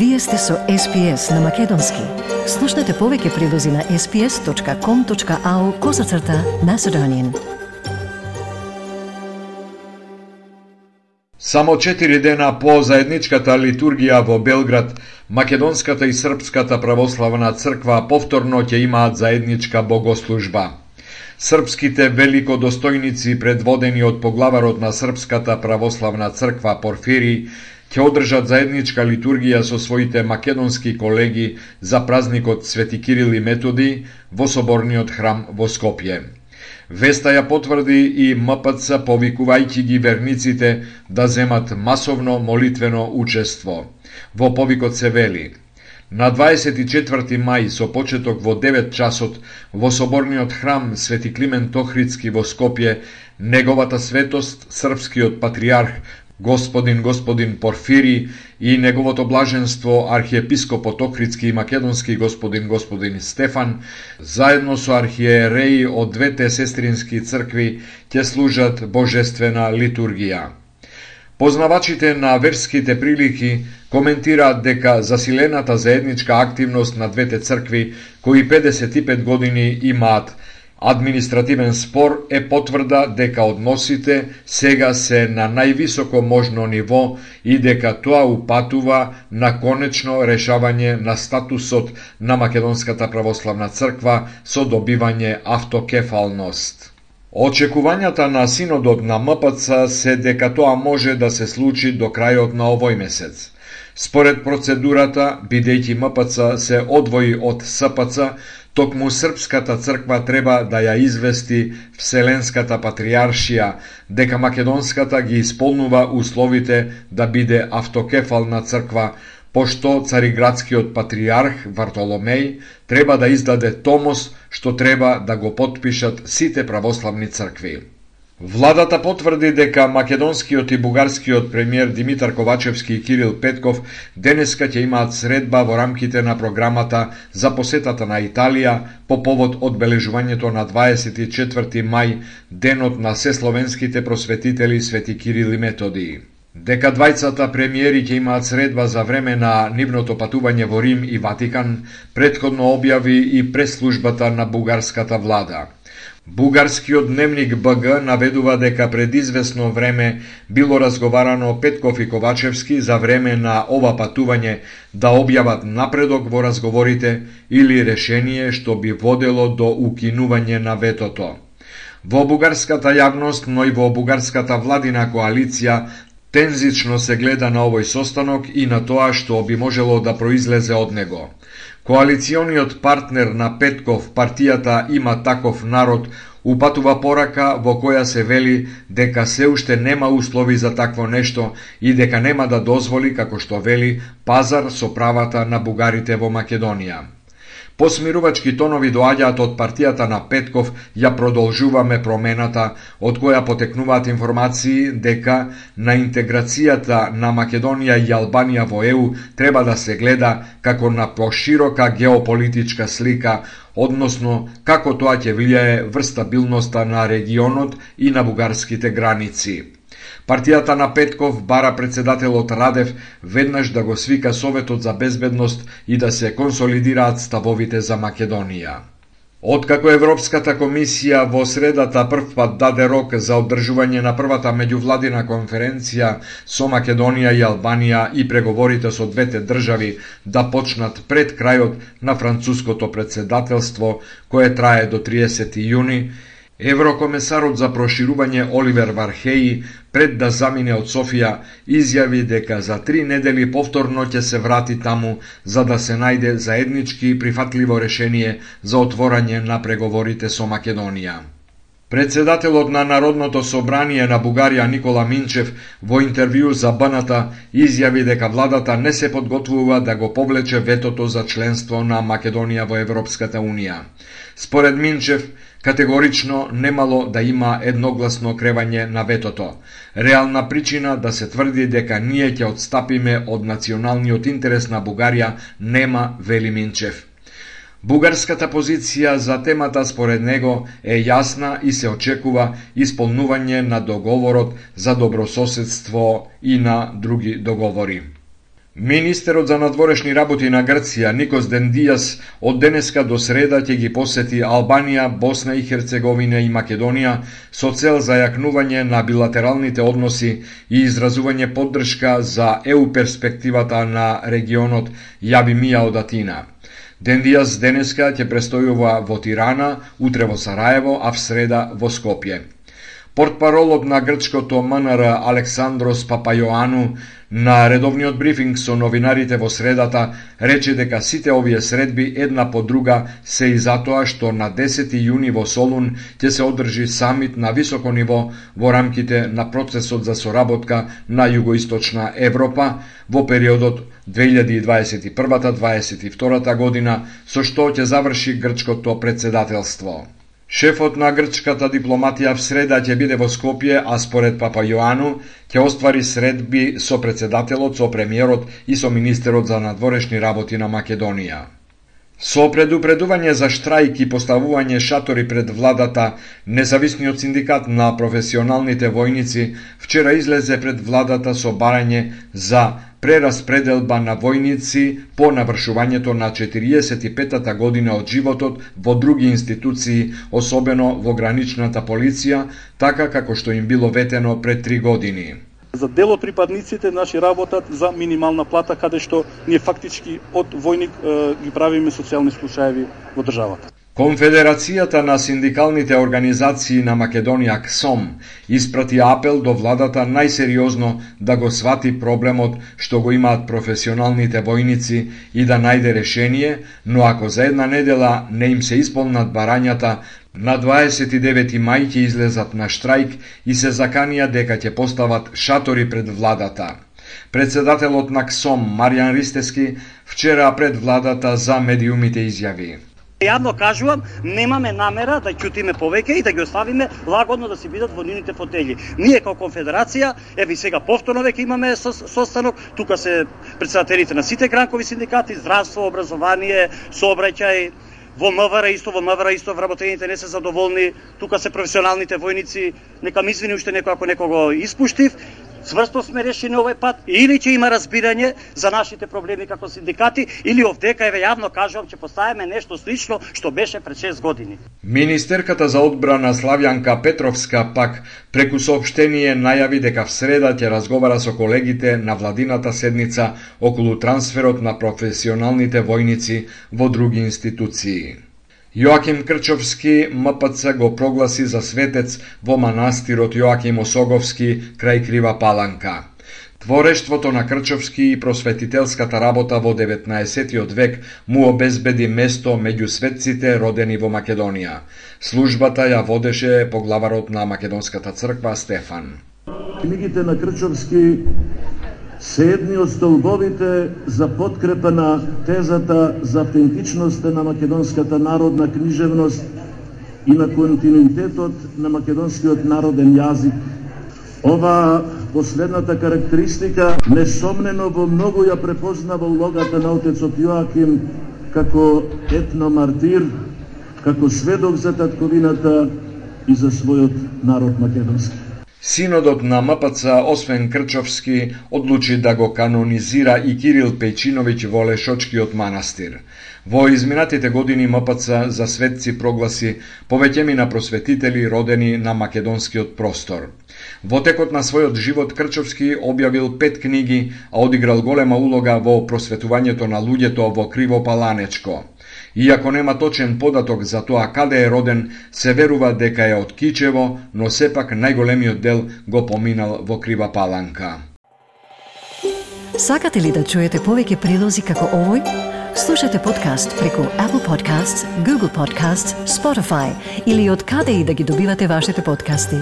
Вие сте со SPS на Македонски. Слушнете повеќе прилози на sps.com.au козацрта на Седонин. Само 4 дена по заедничката литургија во Белград, Македонската и Српската православна црква повторно ќе имаат заедничка богослужба. Српските великодостојници предводени од поглаварот на Српската православна црква Порфири ќе одржат заедничка литургија со своите македонски колеги за празникот Свети Кирил и Методи во соборниот храм во Скопје. Веста ја потврди и МПЦ повикувајќи ги верниците да земат масовно молитвено учество. Во повикот се вели – На 24 мај со почеток во 9 часот во соборниот храм Свети Климент Охридски во Скопје, неговата светост, српскиот патриарх Господин Господин Порфири и неговото блаженство архиепископот Охридски и македонски Господин Господин Стефан, заедно со архиереи од двете сестрински цркви, ќе служат божествена литургија. Познавачите на верските прилики коментираат дека засилената заедничка активност на двете цркви, кои 55 години имаат административен спор, е потврда дека односите сега се на највисоко можно ниво и дека тоа упатува на конечно решавање на статусот на Македонската православна црква со добивање автокефалност. Очекувањата на синодот на МПЦ се дека тоа може да се случи до крајот на овој месец. Според процедурата, бидејќи МПЦ се одвои од СПЦ, токму Српската црква треба да ја извести Вселенската патриаршија дека Македонската ги исполнува условите да биде автокефална црква, пошто цариградскиот патриарх Вартоломеј треба да издаде томос што треба да го подпишат сите православни цркви. Владата потврди дека македонскиот и бугарскиот премиер Димитар Ковачевски и Кирил Петков денеска ќе имаат средба во рамките на програмата за посетата на Италија по повод одбележувањето на 24 мај, денот на сесловенските просветители Свети Кирил и Методии. Дека двајцата премиери ќе имаат средба за време на нивното патување во Рим и Ватикан, предходно објави и преслужбата на бугарската влада. Бугарскиот дневник БГ наведува дека пред известно време било разговарано Петков и Ковачевски за време на ова патување да објават напредок во разговорите или решение што би водело до укинување на ветото. Во бугарската јавност, но и во бугарската владина коалиција Тензично се гледа на овој состанок и на тоа што би можело да произлезе од него. Коалициониот партнер на Петков, партијата има таков народ, упатува порака во која се вели дека се уште нема услови за такво нешто и дека нема да дозволи, како што вели, пазар со правата на бугарите во Македонија. Посмирувачки тонови доаѓаат од партијата на Петков, ја продолжуваме промената, од која потекнуваат информации дека на интеграцијата на Македонија и Албанија во ЕУ треба да се гледа како на поширока геополитичка слика, односно како тоа ќе влијае врз стабилноста на регионот и на бугарските граници. Партијата на Петков бара председателот Радев веднаш да го свика Советот за безбедност и да се консолидираат ставовите за Македонија. Откако Европската комисија во средата првпат даде рок за одржување на првата меѓувладина конференција со Македонија и Албанија и преговорите со двете држави да почнат пред крајот на француското председателство, кое трае до 30 јуни, Еврокомесарот за проширување Оливер Вархеи, пред да замине од Софија, изјави дека за три недели повторно ќе се врати таму за да се најде заеднички прифатливо решение за отворање на преговорите со Македонија. Председателот на Народното собрание на Бугарија Никола Минчев во интервју за БНТ изјави дека владата не се подготвува да го повлече ветото за членство на Македонија во Европската Унија. Според Минчев, категорично немало да има едногласно кревање на ветото. Реална причина да се тврди дека ние ќе отстапиме од националниот интерес на Бугарија нема, вели Минчев. Бугарската позиција за темата според него е јасна и се очекува исполнување на договорот за добрососедство и на други договори. Министерот за надворешни работи на Грција Никос Дендијас од денеска до среда ќе ги посети Албанија, Босна и Херцеговина и Македонија со цел зајакнување на билатералните односи и изразување поддршка за ЕУ перспективата на регионот Јаби Мија од Атина. Дендијас денеска ќе престојува во Тирана, утре во Сараево, а в среда во Скопје. Портпаролот на грчкото МНР Александрос Папајоану на редовниот брифинг со новинарите во средата рече дека сите овие средби една по друга се и затоа што на 10 јуни во Солун ќе се одржи самит на високо ниво во рамките на процесот за соработка на југоисточна Европа во периодот 2021-2022 година со што ќе заврши грчкото председателство. Шефот на грчката дипломатија в среда ќе биде во Скопје, а според Папа Јоану ќе оствари средби со председателот, со премиерот и со министерот за надворешни работи на Македонија. Со предупредување за штрајк и поставување шатори пред владата, независниот синдикат на професионалните војници вчера излезе пред владата со барање за прераспределба на војници по навршувањето на 45-та година од животот во други институции, особено во граничната полиција, така како што им било ветено пред три години. За дел од припадниците наши работат за минимална плата, каде што ние фактички од војник ги правиме социјални случаеви во државата. Конфедерацијата на синдикалните организации на Македонија КСОМ испрати апел до владата најсериозно да го свати проблемот што го имаат професионалните војници и да најде решение, но ако за една недела не им се исполнат барањата, на 29 мај ќе излезат на штрајк и се заканија дека ќе постават шатори пред владата. Председателот на КСОМ Маријан Ристески вчера пред владата за медиумите изјави. Јавно кажувам, немаме намера да ќутиме повеќе и да ги оставиме лагодно да си бидат во нивните фотели. Ние како конфедерација, еве сега повторно веќе имаме состанок, тука се председателите на сите гранкови синдикати, здравство, образование, сообраќај, во МВР исто, во МВР исто вработените не се задоволни, тука се професионалните војници, нека ми извини уште некој ако некого испуштив, цврсто сме решени овој пат, или ќе има разбирање за нашите проблеми како синдикати, или овдека еве јавно кажувам ќе поставиме нешто слично што беше пред 6 години. Министерката за одбрана Славјанка Петровска пак преку соопштение најави дека в среда ќе разговара со колегите на владината седница околу трансферот на професионалните војници во други институции. Јоаким Крчовски МПЦ го прогласи за светец во манастирот Јоаким Осоговски крај Крива Паланка. Творештвото на Крчовски и просветителската работа во 19. век му обезбеди место меѓу светците родени во Македонија. Службата ја водеше поглаварот на Македонската црква Стефан. Книгите на Крчовски се едни од столбовите за подкрепа на тезата за автентичноста на македонската народна книжевност и на континуитетот на македонскиот народен јазик. Ова последната карактеристика несомнено во многу ја препознава улогата на отецот Јоаким како етномартир, како сведок за татковината и за својот народ македонски. Синодот на МПЦ, освен Крчовски, одлучи да го канонизира и Кирил Пејчиновиќ во Лешочкиот манастир. Во изминатите години МПЦ за светци прогласи повеќеми на просветители родени на македонскиот простор. Во текот на својот живот Крчовски објавил пет книги, а одиграл голема улога во просветувањето на луѓето во Криво Паланечко. Иако нема точен податок за тоа каде е роден, се верува дека е од Кичево, но сепак најголемиот дел го поминал во Крива Паланка. Сакате ли да чуете повеќе прилози како овој? Слушате подкаст преку Apple Podcasts, Google Podcasts, Spotify или од каде и да ги добивате вашите подкасти.